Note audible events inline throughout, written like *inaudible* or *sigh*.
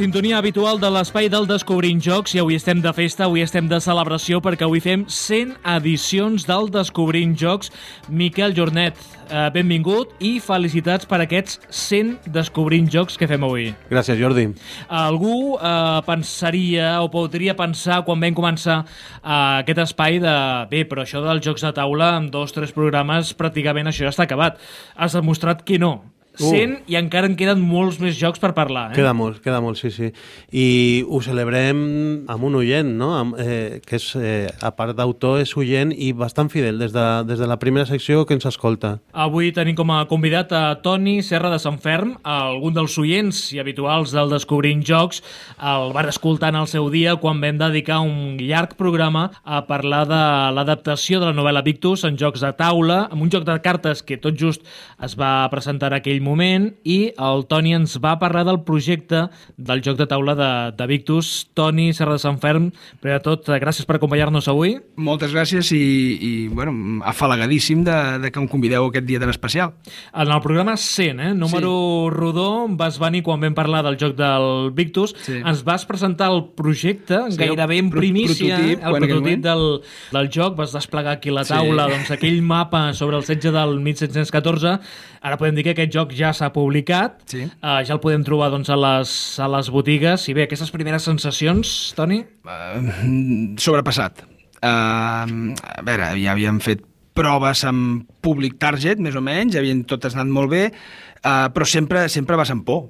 sintonia habitual de l'espai del Descobrint Jocs i avui estem de festa, avui estem de celebració perquè avui fem 100 edicions del Descobrint Jocs. Miquel Jornet, eh, benvingut i felicitats per aquests 100 Descobrint Jocs que fem avui. Gràcies, Jordi. Algú eh, pensaria o podria pensar quan vam començar eh, aquest espai de bé, però això dels jocs de taula amb dos, tres programes pràcticament això ja està acabat. Has demostrat que no 100 uh. i encara en queden molts més jocs per parlar. Eh? Queda molt, queda molt, sí, sí. I ho celebrem amb un oient, no? Amb, eh, que és, eh, a part d'autor, és oient i bastant fidel des de, des de la primera secció que ens escolta. Avui tenim com a convidat a Toni Serra de Sant Ferm, algun dels oients i habituals del Descobrint Jocs. El van escoltar en el seu dia quan vam dedicar un llarg programa a parlar de l'adaptació de la novel·la Victus en jocs de taula, amb un joc de cartes que tot just es va presentar aquell moment moment i el Toni ens va parlar del projecte del joc de taula de, de Victus. Toni Serra de Sant Ferm, primer de tot, gràcies per acompanyar-nos avui. Moltes gràcies i, i bueno, afalagadíssim de, de que em convideu aquest dia tan especial. En el programa 100, eh, número sí. rodó, vas venir quan vam parlar del joc del Victus, sí. ens vas presentar el projecte sí, gairebé en primícia, prototip, el prototip del, del joc, vas desplegar aquí la taula sí. doncs, aquell mapa sobre el setge del 1714. Ara podem dir que aquest joc ja s'ha publicat, sí. uh, ja el podem trobar doncs, a, les, a les botigues. I bé, aquestes primeres sensacions, Toni? Uh, sobrepassat. Uh, a veure, ja havíem fet proves amb públic target, més o menys, havien totes anat molt bé, Uh, però sempre sempre vas amb por.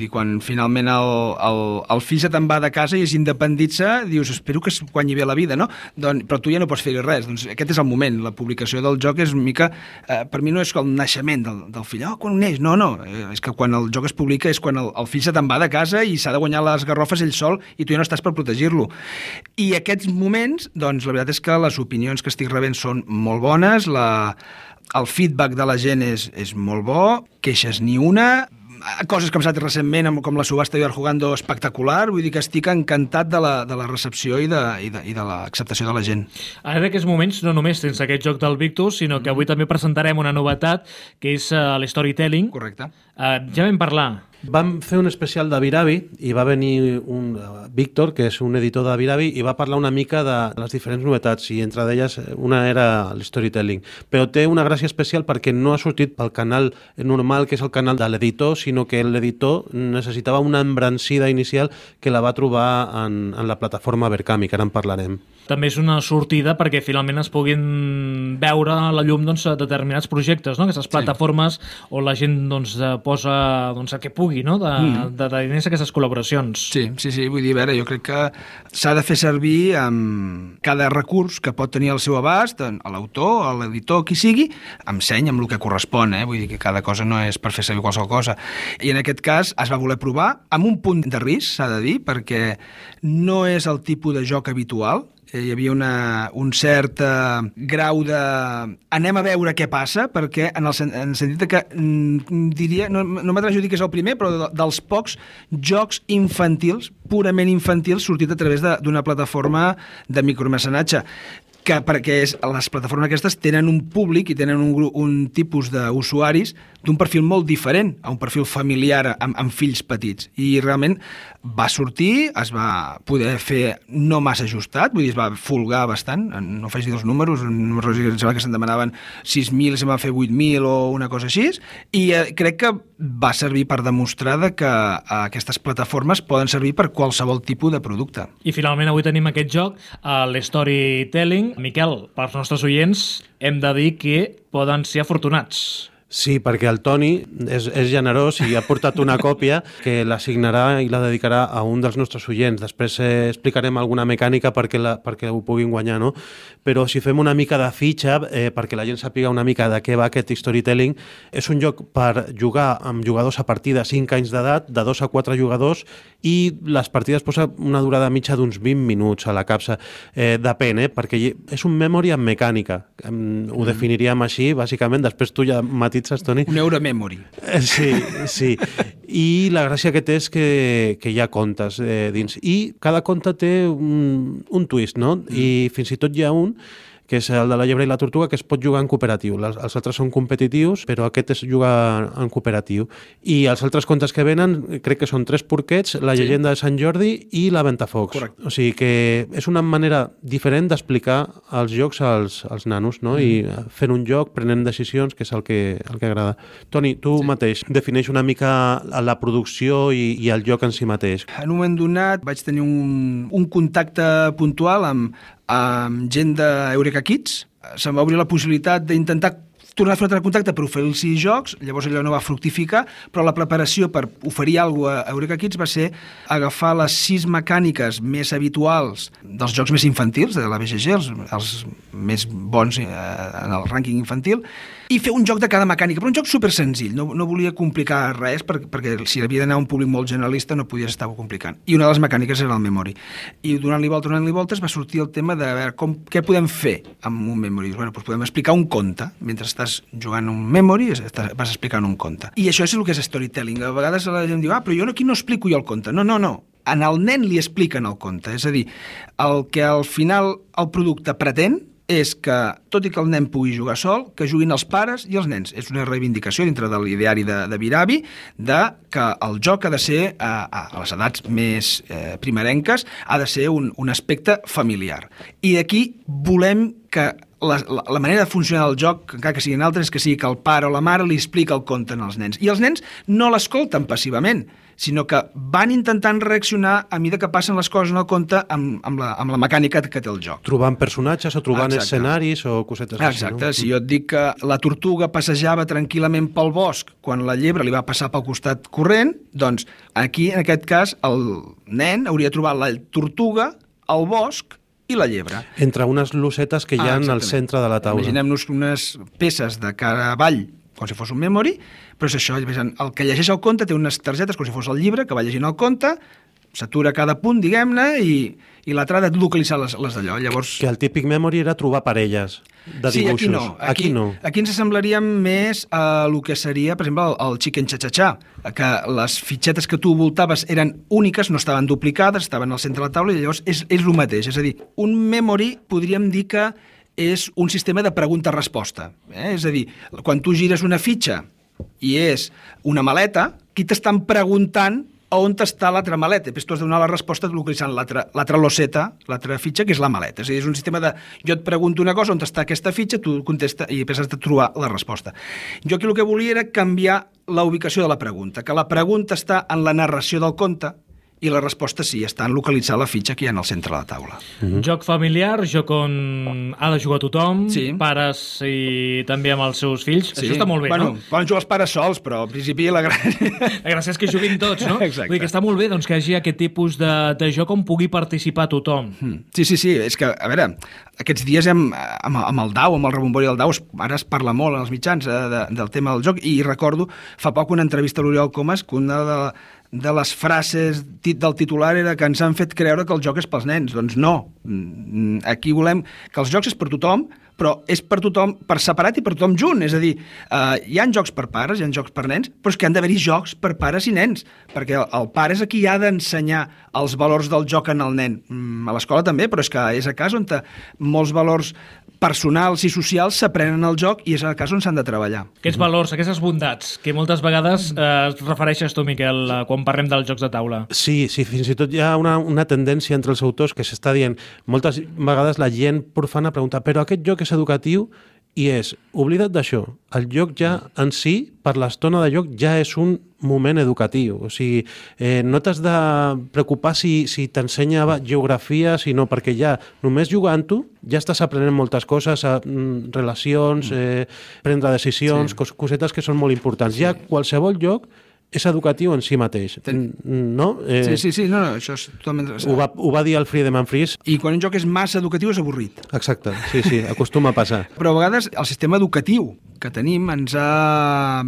I quan finalment el, el, el fill se te'n va de casa i es independitza, dius, espero que es guanyi bé la vida, no? Don, però tu ja no pots fer res. Doncs aquest és el moment. La publicació del joc és mica... Uh, per mi no és el naixement del, del fill. Oh, quan neix? No, no. Eh, és que quan el joc es publica és quan el, el fill se te'n va de casa i s'ha de guanyar les garrofes ell sol i tu ja no estàs per protegir-lo. I aquests moments, doncs, la veritat és que les opinions que estic rebent són molt bones, la, el feedback de la gent és, és molt bo, queixes ni una, coses que hem estat recentment, com la subhasta de Jugando espectacular, vull dir que estic encantat de la, de la recepció i de, i de, i de l'acceptació de la gent. Ara en aquests moments no només tens aquest joc del Victus, sinó que avui també presentarem una novetat, que és uh, l'storytelling. Correcte. Uh, ja vam parlar Vam fer un especial de Viravi i va venir un uh, Víctor, que és un editor de Viravi, i va parlar una mica de les diferents novetats, i entre d'elles una era l'storytelling. Però té una gràcia especial perquè no ha sortit pel canal normal, que és el canal de l'editor, sinó que l'editor necessitava una embrancida inicial que la va trobar en, en la plataforma Verkami, que ara en parlarem també és una sortida perquè finalment es puguin veure a la llum doncs, determinats projectes, no? aquestes plataformes sí. on la gent doncs, posa doncs, el que pugui no? de, mm. de, de diners aquestes col·laboracions. Sí, sí, sí, vull dir, a veure, jo crec que s'ha de fer servir amb cada recurs que pot tenir al seu abast, a l'autor, a l'editor, qui sigui, amb seny, amb el que correspon, eh? vull dir que cada cosa no és per fer servir qualsevol cosa. I en aquest cas es va voler provar amb un punt de risc, s'ha de dir, perquè no és el tipus de joc habitual, hi havia una, un cert uh, grau de... anem a veure què passa, perquè en el, en el sentit que mm, diria, no, no m'atreveixo a dir que és el primer, però de, dels pocs jocs infantils, purament infantils, sortit a través d'una plataforma de micromecenatge que perquè és, les plataformes aquestes tenen un públic i tenen un, un tipus d'usuaris d'un perfil molt diferent a un perfil familiar amb, amb fills petits. I realment va sortir, es va poder fer no massa ajustat, vull dir, es va folgar bastant, no faig dir els números, números em sembla que se'n demanaven 6.000, se'n va fer 8.000 o una cosa així, i eh, crec que va servir per demostrar que eh, aquestes plataformes poden servir per qualsevol tipus de producte. I finalment avui tenim aquest joc, uh, l'Storytelling, Miquel, pels nostres oients hem de dir que poden ser afortunats. Sí, perquè el Toni és, és generós i ha portat una còpia que l'assignarà i la dedicarà a un dels nostres oients. Després eh, explicarem alguna mecànica perquè, la, perquè ho puguin guanyar, no? Però si fem una mica de fitxa, eh, perquè la gent sàpiga una mica de què va aquest storytelling, és un joc per jugar amb jugadors a partir de 5 anys d'edat, de 2 a 4 jugadors, i les partides posa una durada mitja d'uns 20 minuts a la capsa. Eh, depèn, eh? perquè és un memory amb mecànica. Ho mm. definiríem així, bàsicament. Després tu ja matit pizzas, Toni. Un euro memory. Eh, sí, sí. I la gràcia que té és que, que hi ha contes eh, dins. I cada conte té un, un twist, no? Mm. I fins i tot hi ha un que és el de la llebre i la tortuga, que es pot jugar en cooperatiu. Les, els altres són competitius, però aquest es juga en cooperatiu. I els altres contes que venen, crec que són tres porquets, la llegenda de Sant Jordi i la Ventafocs. Correcte. O sigui que és una manera diferent d'explicar els jocs als, als nanos, no? I Mm. fent un joc, prenent decisions, que és el que, el que agrada. Toni, tu sí. mateix defineix una mica la producció i, i el joc en si mateix. En un moment donat vaig tenir un, un contacte puntual amb, amb gent d'Eureka Kids. Se'm va obrir la possibilitat d'intentar tornar a fer un altre contacte per oferir-los jocs, llavors allò no va fructificar, però la preparació per oferir alguna cosa a Eureka Kids va ser agafar les sis mecàniques més habituals dels jocs més infantils de la BGG, els, els més bons eh, en el rànquing infantil, i fer un joc de cada mecànica, però un joc super senzill, no, no volia complicar res per, perquè si havia d'anar un públic molt generalista no podies estar complicant. I una de les mecàniques era el memory. I donant-li volta, donant-li voltes, va sortir el tema de veure com, què podem fer amb un memory. Bueno, doncs podem explicar un conte. Mentre estàs jugant un memory, estàs, vas explicant un conte. I això és el que és storytelling. A vegades la gent diu, ah, però jo aquí no explico jo el conte. No, no, no en el nen li expliquen el conte. És a dir, el que al final el producte pretén és que, tot i que el nen pugui jugar sol, que juguin els pares i els nens. És una reivindicació dintre de l'ideari de, de Viravi de que el joc ha de ser, a, a les edats més eh, primerenques, ha de ser un, un aspecte familiar. I d'aquí volem que la, la, la manera de funcionar del joc, encara que siguin altres, és que sigui que el pare o la mare li explica el conte als nens. I els nens no l'escolten passivament, sinó que van intentant reaccionar a mesura que passen les coses en el conte amb, amb, la, amb la mecànica que té el joc. Trobant personatges o trobant Exacte. escenaris o cosetes Exacte, així, si jo et dic que la tortuga passejava tranquil·lament pel bosc quan la llebre li va passar pel costat corrent, doncs aquí, en aquest cas, el nen hauria trobat la tortuga, el bosc i la llebre. Entre unes losetes que hi ha Ah, al centre de la taula. Imaginem-nos unes peces de cara avall, com si fos un memory, però és això, el que llegeix el conte té unes targetes com si fos el llibre, que va llegint el conte, s'atura cada punt, diguem-ne, i, i l'altre ha de localitzar les, les d'allò. Llavors, Que el típic memory era trobar parelles de sí, dibuixos. aquí no. Aquí no. Aquí ens assemblaríem més a el que seria, per exemple, el, el Chicken Cha-Cha-Cha, que les fitxetes que tu voltaves eren úniques, no estaven duplicades, estaven al centre de la taula, i llavors és, és el mateix. És a dir, un memory podríem dir que és un sistema de pregunta-resposta. Eh? És a dir, quan tu gires una fitxa i és una maleta, qui t'estan preguntant on està l'altra maleta. Després tu has de donar la resposta localitzant l'altra loseta, l'altra fitxa, que és la maleta. És a dir, és un sistema de... Jo et pregunto una cosa, on està aquesta fitxa, tu contesta i després has de trobar la resposta. Jo aquí el que volia era canviar la ubicació de la pregunta, que la pregunta està en la narració del conte i la resposta sí, està en localitzar la fitxa que hi ha al centre de la taula. Mm -hmm. Joc familiar, joc on ha de jugar tothom, Sí. pares i també amb els seus fills. Això està molt bé, bueno, no? Poden jugar els pares sols, però al principi la gran... La gràcia és que juguin tots, no? *laughs* Exacte. Vull dir que està molt bé doncs, que hi hagi aquest tipus de, de joc on pugui participar tothom. Mm. Sí, sí, sí, és que, a veure, aquests dies hem, amb, amb el DAO, amb el rebombori del DAO, es- ara es parla molt en els mitjans eh, de, del tema del joc, i recordo fa poc una entrevista a l'Oriol Comas que una de, de les frases del titular era que ens han fet creure que el joc és pels nens. Doncs no, Mm, aquí volem que els jocs és per tothom, però és per tothom per separat i per tothom junt. És a dir, eh, hi han jocs per pares, hi han jocs per nens, però és que han d'haver-hi jocs per pares i nens, perquè el, el pare és a qui ha d'ensenyar els valors del joc en el nen. Mm, a l'escola també, però és que és a casa on molts valors personals i socials s'aprenen al joc i és a casa on s'han de treballar. Aquests valors, aquestes bondats, que moltes vegades eh, es refereixes tu, Miquel, quan parlem dels jocs de taula. Sí, sí, fins i tot hi ha una, una tendència entre els autors que s'està dient, moltes vegades la gent profana pregunta però aquest joc és educatiu i és, oblida't d'això, el joc ja en si, per l'estona de joc, ja és un moment educatiu. O sigui, eh, no t'has de preocupar si, si t'ensenya geografia, sinó perquè ja, només jugant-ho, ja estàs aprenent moltes coses, eh, mm, relacions, eh, prendre decisions, Sí. cos, cosetes que són molt importants. Ja qualsevol joc és educatiu en si mateix, Ten- no? Eh, Sí, sí, sí, no, no, això és totalment... Ho va, ho va dir el Friedemann Fries. I quan un joc és massa educatiu és avorrit. Exacte, sí, sí, acostuma a passar. *laughs* Però a vegades el sistema educatiu que tenim ens ha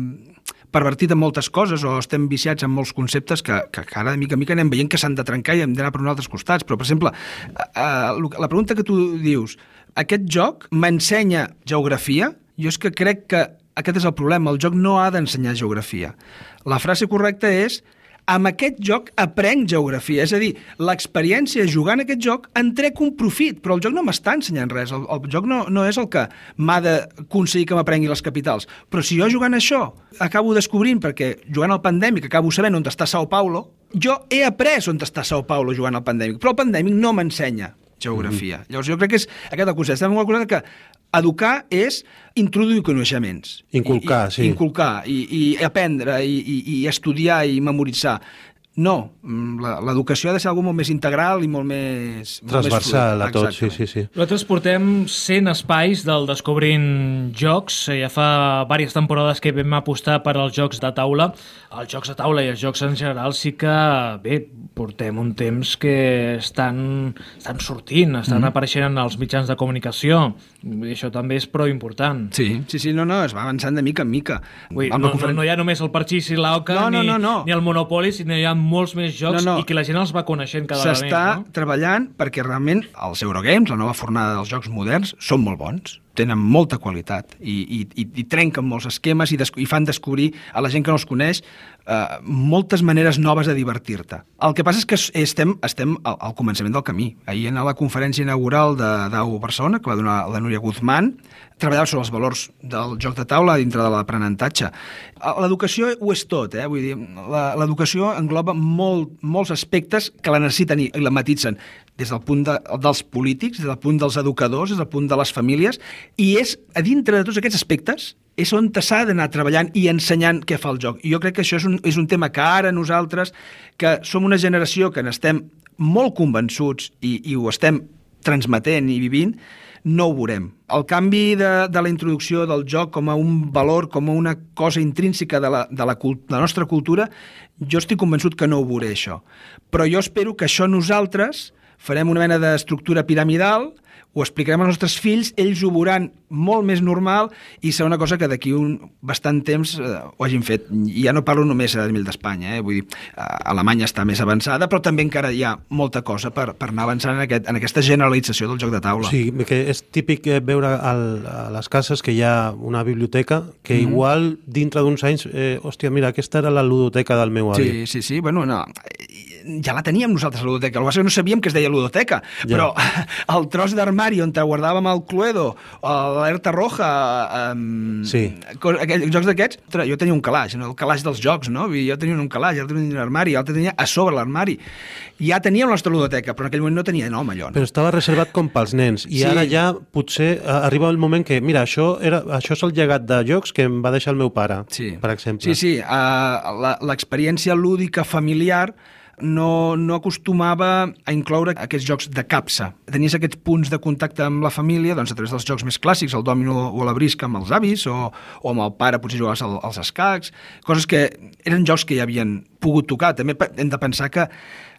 pervertit en moltes coses o estem viciats en molts conceptes que, que, ara de mica en mica anem veient que s'han de trencar i hem d'anar per uns altres costats. Però, per exemple, eh, eh, la pregunta que tu dius, aquest joc m'ensenya geografia? Jo és que crec que aquest és el problema, el joc no ha d'ensenyar geografia. La frase correcta és amb aquest joc aprenc geografia. És a dir, l'experiència jugant aquest joc en trec un profit, però el joc no m'està ensenyant res. El, el joc no, no és el que m'ha d'aconseguir que m'aprengui les capitals. Però si jo jugant això acabo descobrint, perquè jugant al Pandèmic acabo sabent on està Sao Paulo, jo he après on està Sao Paulo jugant al Pandèmic, però el Pandèmic no m'ensenya geografia. Mm. Llavors jo crec que és aquest el concepte. Estem una que educar és introduir coneixements. Inculcar, I, sí. Inculcar, i, i aprendre, i, i, i estudiar, i memoritzar. No, mm, l'educació ha de ser algú molt més integral i molt més... Transversal molt més a tot, sí, sí, sí. Nosaltres portem 100 espais del Descobrint Jocs. Ja fa diverses temporades que vam apostar per als jocs de taula. Els jocs de taula i els jocs en general sí que, bé, portem un temps que estan, estan sortint, estan mm. apareixent en els mitjans de comunicació. I això també és prou important. Sí, sí, sí, no, no, es va avançant de mica en mica. Ui, no, no, no hi ha només el Parxís i l'Oca, no, no, ni, no, no. ni el Monopoly, sinó hi ha molts més jocs No, no. i que la gent els va coneixent cada vegada més. S'està No? treballant perquè realment els Eurogames, la nova fornada dels jocs moderns, són molt bons tenen molta qualitat i, i, i, i trenquen molts esquemes i, i fan descobrir a la gent que no els coneix eh, moltes maneres noves de divertir-te. El que passa és que estem, estem al, al començament del camí. Ahir en la conferència inaugural de d'AU Barcelona, que va donar la Núria Guzmán, treballava sobre els valors del joc de taula dintre de l'aprenentatge. L'educació ho és tot, eh? Vull dir, l'educació engloba molt, molts aspectes que la necessiten i la matitzen des del punt de, dels polítics, des del punt dels educadors, des del punt de les famílies, i és a dintre de tots aquests aspectes és on s'ha d'anar treballant i ensenyant què fa el joc. I jo crec que això és un, és un tema que ara nosaltres, que som una generació que n'estem molt convençuts i, i ho estem transmetent i vivint, no ho veurem. El canvi de, de la introducció del joc com a un valor, com a una cosa intrínseca de la, de la, cult, de la nostra cultura, jo estic convençut que no ho veuré, això. Però jo espero que això nosaltres farem una mena d'estructura piramidal, ho explicarem als nostres fills, ells ho veuran molt més normal i serà una cosa que d'aquí un bastant temps eh, ho hagin fet. I ja no parlo només a nivell d'Espanya, eh? vull dir, eh, Alemanya està més avançada, però també encara hi ha molta cosa per, per anar avançant en, aquest, en aquesta generalització del joc de taula. Sí, que és típic eh, veure al, a les cases que hi ha una biblioteca que mm -hmm. igual dintre d'uns anys, eh, hòstia, mira, aquesta era la ludoteca del meu avi. Sí, sí, sí, bueno, no, ja la teníem nosaltres, la ludoteca. El que no sabíem que es deia ludoteca, ja. però *laughs* el tros d'armari on guardàvem el Cluedo, l'alerta roja, um, sí. aquells jocs d'aquests, jo tenia un calaix, no? el calaix dels jocs, no? Jo tenia un calaix, l'altre tenia un armari, l'altre tenia a sobre l'armari. Ja teníem la nostra ludoteca, però en aquell moment no tenia nom, allò. No? Però estava reservat com pels nens, i sí. ara ja potser arriba el moment que, mira, això, era, això és el llegat de jocs que em va deixar el meu pare, sí. per exemple. Sí, sí, uh, l'experiència lúdica familiar no, no acostumava a incloure aquests jocs de capsa. Tenies aquests punts de contacte amb la família doncs, a través dels jocs més clàssics, el dòmino o la brisca amb els avis, o, o amb el pare potser jugaves al, als escacs, coses que eren jocs que ja havien pogut tocar. També hem de pensar que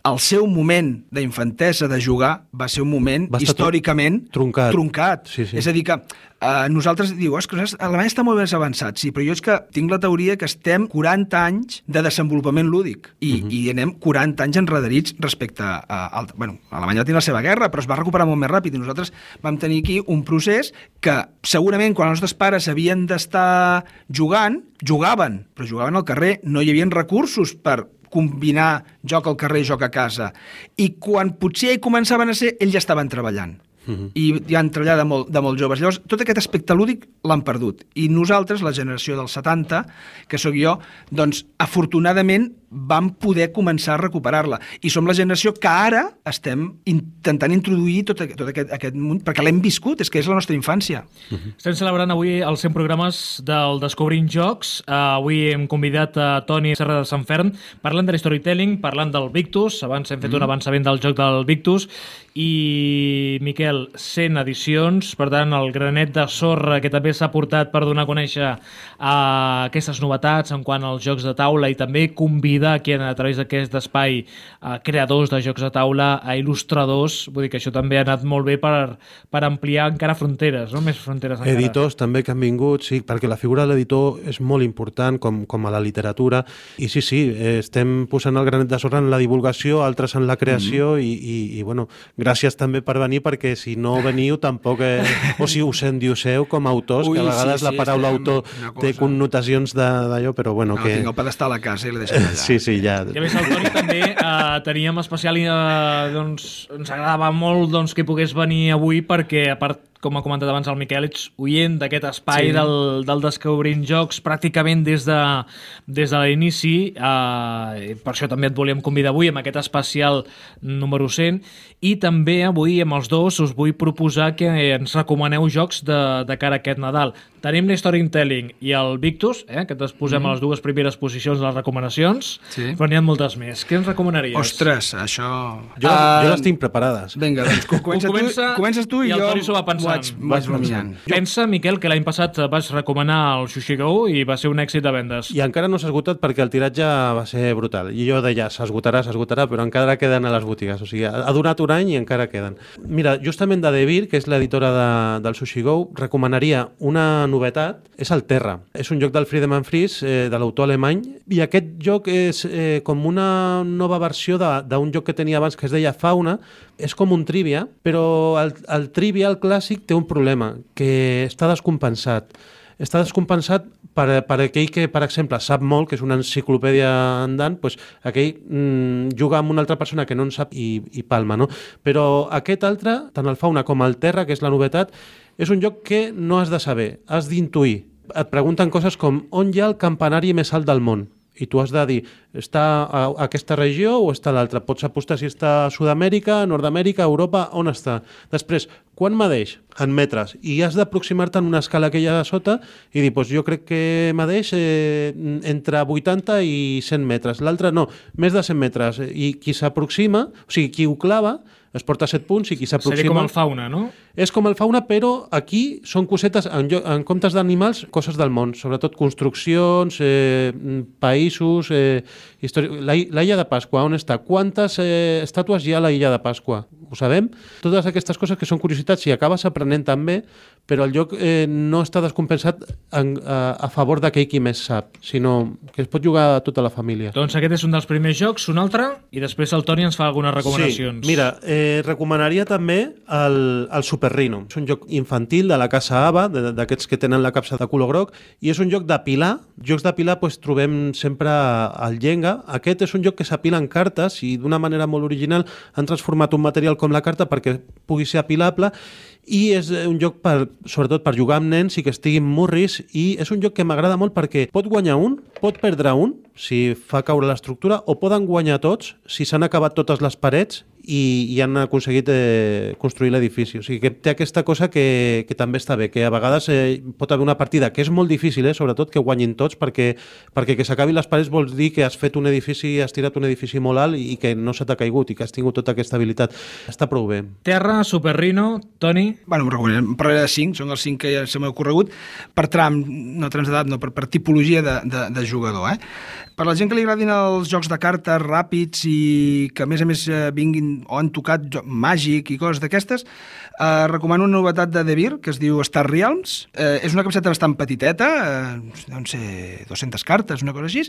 el seu moment d'infantesa de jugar va ser un moment va històricament truncat. truncat. Sí, sí. És a dir, que uh, nosaltres diu, és que Alemanya està molt més avançat, sí, però jo és que tinc la teoria que estem 40 anys de desenvolupament lúdic i, uh -huh. i anem 40 anys enrederits respecte a... a, a bueno, Alemanya va tenir la seva guerra, però es va recuperar molt més ràpid i nosaltres vam tenir aquí un procés que segurament quan els nostres pares havien d'estar jugant, jugaven, però jugaven al carrer, no hi havia recursos per combinar joc al carrer i joc a casa. I quan potser hi començaven a ser, ells ja estaven treballant. Uh -huh. i ja han treballat de molt, de molt joves. Llavors, tot aquest aspecte lúdic l'han perdut. I nosaltres, la generació dels 70, que sóc jo, doncs, afortunadament, vam poder començar a recuperar-la. I som la generació que ara estem intentant introduir tot, tot aquest, aquest món, perquè l'hem viscut, és que és la nostra infància. Uh -huh. Estem celebrant avui els 100 programes del Descobrint Jocs. Uh, avui hem convidat a Toni Serra de Sant Ferm, parlant de storytelling, parlant del Victus, abans hem fet uh -huh. un avançament del joc del Victus, i Miquel, 100 edicions, per tant el granet de sorra que també s'ha portat per donar a conèixer uh, aquestes novetats en quant als jocs de taula i també convidar aquí a través d'aquest espai uh, creadors de jocs de taula a il·lustradors, vull dir que això també ha anat molt bé per, per ampliar encara fronteres, no? més fronteres encara. Editors també que han vingut, sí, perquè la figura de l'editor és molt important com, com a la literatura i sí, sí, eh, estem posant el granet de sorra en la divulgació, altres en la creació mm -hmm. i, i, i bueno, gràcies també per venir perquè si no veniu tampoc... Eh, o si us endioseu com a autors, Ui, que a vegades sí, la sí, paraula estem autor té connotacions de- d'allò, però bueno, No, que... tinc el pedestal a casa i l'he deixat allà. Sí, sí, ja. I a més el Toni també eh, teníem especial... Eh, doncs, ens agradava molt doncs, que pogués venir avui perquè, a part com ha comentat abans el Miquel, ets oient d'aquest espai sí. del, del Descobrint Jocs pràcticament des de, des de l'inici. Eh, per això també et volíem convidar avui amb aquest especial número 100. I també avui amb els dos us vull proposar que ens recomaneu jocs de, de cara a aquest Nadal. Tenim l'Storytelling i el Victus, eh, que et posem mm. a les dues primeres posicions de les recomanacions, sí. però n'hi ha moltes més. Què ens recomanaries? Ostres, això... Jo, uh, jo les tinc preparades. Vinga, doncs comença, *laughs* comença, tu, comences tu i, i el jo Toni s'ho va pensant. vaig, vaig rumiant. Pensa, Miquel, que l'any passat vas recomanar el Sushi Go i va ser un èxit de vendes. I encara no s'ha esgotat perquè el tiratge va ser brutal. I jo deia, s'esgotarà, s'esgotarà, però encara queden a les botigues. O sigui, ha donat un any i encara queden. Mira, justament de Devir, que és l'editora de, del Sushi Go, recomanaria una novetat, és el Terra. És un joc del Friedemann Fries, eh, de l'autor alemany, i aquest joc és eh, com una nova versió d'un joc que tenia abans que es deia Fauna, és com un trivia, però el, el trivia, el clàssic, té un problema, que està descompensat. Està descompensat per, per aquell que, per exemple, sap molt, que és una enciclopèdia andant, doncs aquell mm, juga amb una altra persona que no en sap i, i palma, no? Però aquest altre, tant el Fauna com el Terra, que és la novetat, és un joc que no has de saber, has d'intuir. Et pregunten coses com on hi ha el campanari més alt del món? I tu has de dir, està a aquesta regió o està a l'altra. Pots apostar si està a Sud-amèrica, Nord-amèrica, Europa, on està. Després, quan medeix? En metres. I has d'aproximar-te en una escala que hi ha a sota i dir, doncs jo crec que medeix eh, entre 80 i 100 metres. L'altre no, més de 100 metres. I qui s'aproxima, o sigui, qui ho clava, es porta 7 punts i qui s'aproxima... Seria com el fauna, no? És com el fauna, però aquí són cosetes, en, en comptes d'animals, coses del món, sobretot construccions, eh, països, eh, història... La, la Illa de Pasqua, on està? Quantes eh, estàtues hi ha a la Illa de Pasqua? Ho sabem? Totes aquestes coses que són curiositats i acabes aprenent també, però el lloc eh, no està descompensat en, a, a favor d'aquell qui més sap, sinó que es pot jugar a tota la família. Doncs aquest és un dels primers jocs, un altre, i després el Toni ens fa algunes recomanacions. Sí, mira, eh, recomanaria també el, el Super Rhino. És un joc infantil de la casa Ava, d'aquests que tenen la capsa de color groc, i és un joc de pilar. Jocs de pilar pues, trobem sempre al Llenga. Aquest és un joc que s'apila en cartes i d'una manera molt original han transformat un material com la carta perquè pugui ser apilable i és un joc per, sobretot per jugar amb nens i que estiguin murris i és un joc que m'agrada molt perquè pot guanyar un, pot perdre un si fa caure l'estructura o poden guanyar tots si s'han acabat totes les parets i, i han aconseguit eh, construir l'edifici. O sigui que té aquesta cosa que, que també està bé, que a vegades eh, pot haver una partida que és molt difícil, eh, sobretot que guanyin tots, perquè, perquè que s'acabin les parets vol dir que has fet un edifici, has tirat un edifici molt alt i que no se t'ha caigut i que has tingut tota aquesta habilitat. Està prou bé. Terra, Super Rino, Toni? Bueno, em parlaré de 5, són els 5 que ja se m'ha ocorregut, per tram, no trams d'edat, no, per, per tipologia de, de, de jugador. Eh? Per la gent que li agradin els jocs de cartes ràpids i que a més a més eh, vinguin o han tocat màgic i coses d'aquestes, eh, recomano una novetat de Devir que es diu Star Realms. Eh, és una capseta bastant petiteta, eh, no sé, 200 cartes, una cosa així,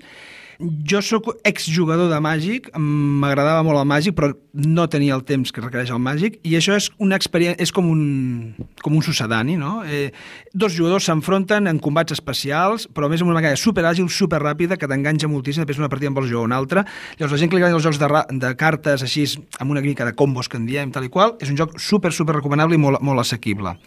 jo sóc exjugador de Màgic, m'agradava molt el Màgic, però no tenia el temps que requereix el Màgic, i això és una experiència, és com un, com un sucedani, no? Eh, dos jugadors s'enfronten en combats especials, però més amb una mecànica superàgil, superràpida, que t'enganxa moltíssim, després una partida en vols jugar una altra. Llavors, la gent que li agrada els jocs de, de cartes així, amb una mica de combos que en diem, tal i qual, és un joc super, super recomanable i molt, molt assequible.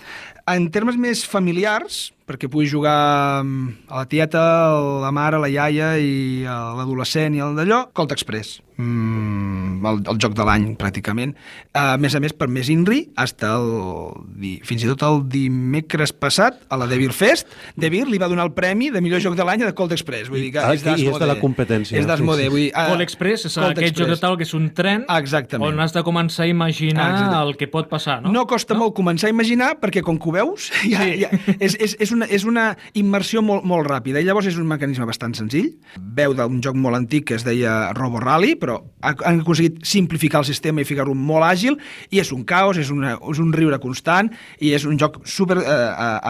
En termes més familiars, perquè pugui jugar a la tieta, a la mare, a la iaia i a l'adolescent i el d'allò, Colt Express mm, el, el joc de l'any, pràcticament. A més a més, per més Inri, hasta el, fins i tot el dimecres passat, a la Devil Fest, Devil li va donar el premi de millor joc de l'any a Cold Express. Vull dir que ah, és I és de la competència. És d'Asmode. Sí, sí. uh, Cold Express és Cold aquest Express. joc de tal que és un tren Exactament. on has de començar a imaginar Exactament. el que pot passar, no? No costa no? molt començar a imaginar, perquè com que ho veus, *laughs* ja, sí. ja, és, és, és, una, és una immersió molt, molt ràpida. I llavors és un mecanisme bastant senzill. Veu d'un joc molt antic que es deia Robo Rally, però han aconseguit simplificar el sistema i ficar-lo molt àgil, i és un caos, és, una, és un riure constant, i és un joc super eh,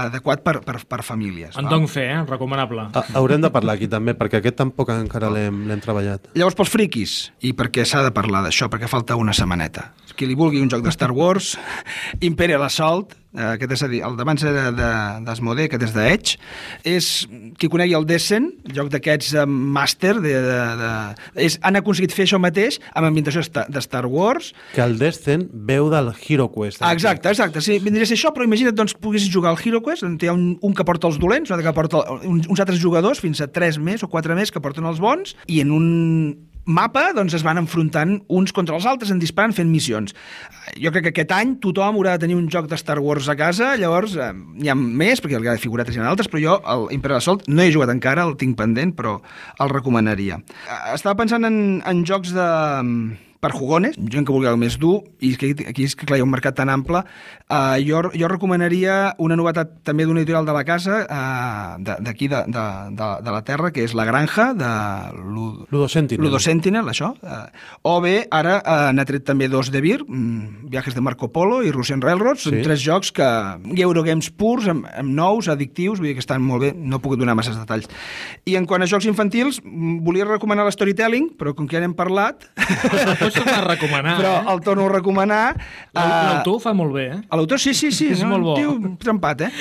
adequat per, per, per famílies. En dono fe, eh? recomanable. A, haurem de parlar aquí també, perquè aquest tampoc encara l'hem treballat. Llavors, pels friquis, i perquè s'ha de parlar d'això, perquè falta una setmaneta. Qui li vulgui un joc de Star Wars, *laughs* Imperial Assault, aquest és a dir, el d'abans d'Asmodee, de, que és d'Edge, és, qui conegui el Descent, joc d'aquests eh, màster, de, de, de, és, han aconseguit fer això mateix amb ambientació de Star Wars. Que el Descent veu del Hero Quest. Ah, exacte, exacte, sí, vindria a ser això, però imagina't, doncs, poguessis jugar al Hero Quest, on hi ha un, un que porta els dolents, un altre que porta uns, uns altres jugadors, fins a tres més o quatre més que porten els bons, i en un mapa doncs, es van enfrontant uns contra els altres, en disparant, fent missions. Jo crec que aquest any tothom haurà de tenir un joc de Star Wars a casa, llavors eh, n'hi ha més, perquè el figuretes hi ha d'altres, però jo, el Imperial Assault, no he jugat encara, el tinc pendent, però el recomanaria. Eh, estava pensant en, en jocs de per jugones, gent que vulgui el més dur, i que aquí és que clar, hi ha un mercat tan ample. Uh, jo, jo recomanaria una novetat també d'un editorial de la casa, uh, d'aquí de, de, de, de la Terra, que és La Granja, de Ludo, Ludo Sentinel. Ludo Sentinel, això. Uh, o bé, ara uh, n'ha tret també dos de Vir, um, Viajes de Marco Polo i Russian Railroad, són sí. tres jocs que Eurogames purs, amb, amb nous, addictius, vull dir que estan molt bé, no puc donar masses detalls. I en quant a jocs infantils, volia recomanar la Storytelling, però com que ja n'hem parlat... *laughs* pots tornar a recomanar. Però eh? el torno a recomanar. L'autor uh, fa molt bé, eh? L'autor sí, sí, sí. *laughs* és no? molt bo. Tio, trempat, eh?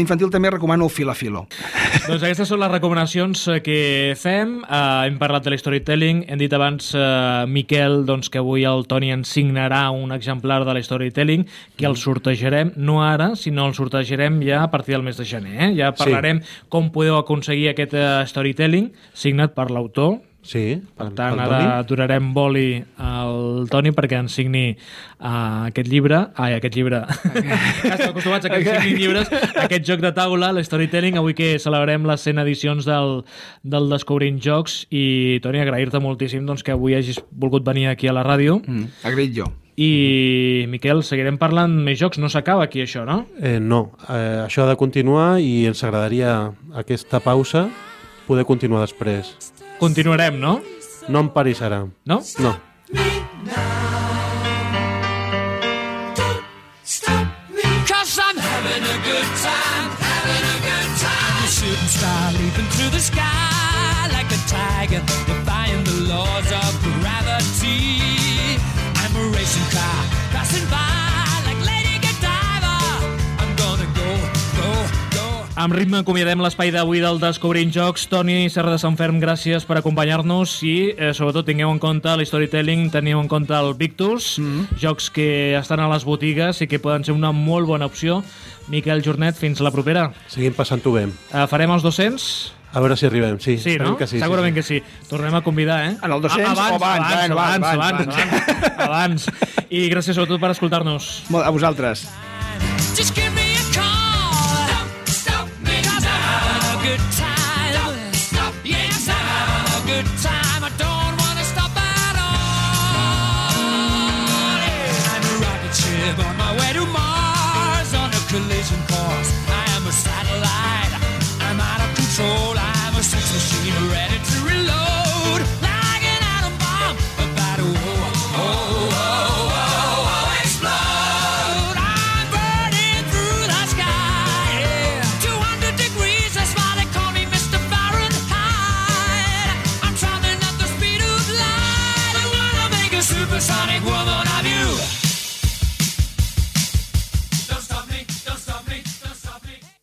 Infantil també recomano Fila Filo. *laughs* doncs aquestes són les recomanacions eh, que fem. Uh, hem parlat de l'storytelling. Hem dit abans, uh, Miquel, doncs, que avui el Toni ens signarà un exemplar de l'storytelling que el sortejarem, no ara, sinó el sortejarem ja a partir del mes de gener. Eh? Ja parlarem sí. com podeu aconseguir aquest uh, storytelling signat per l'autor, Sí, per tant, ara aturarem boli al Toni perquè ens signi uh, aquest llibre, ai, aquest llibre, estem acostumats a que ens signin llibres, aquest joc de taula, l'Storytelling, avui que celebrem les 100 edicions del, del Descobrint Jocs i, Toni, agrair-te moltíssim doncs, que avui hagis volgut venir aquí a la ràdio. Mm, agraït jo. I, Miquel, seguirem parlant més jocs, no s'acaba aquí això, no? Eh, no, eh, això ha de continuar i ens agradaria aquesta pausa poder continuar després. Continuarem, no? No em parissarà. No? No. shooting star leaping through the sky like a tiger, defying the laws of gravity. I'm a racing car passing by. Amb ritme acomiadem l'espai d'avui del Descobrint Jocs. Toni Serra de Sant Ferm, gràcies per acompanyar-nos i eh, sobretot tingueu en compte l'storytelling, teniu en compte el Victus, mm -hmm. jocs que estan a les botigues i que poden ser una molt bona opció. Miquel Jornet, fins la propera. Seguim passant-ho bé. Eh, farem els 200? A veure si arribem, sí. Sí, no? Que sí, Segurament sí, sí. que sí. Tornem a convidar, eh? En el 200 abans, o abans? Abans, abans, abans, abans, abans, abans. *laughs* I gràcies sobretot per escoltar-nos. A vosaltres. good time.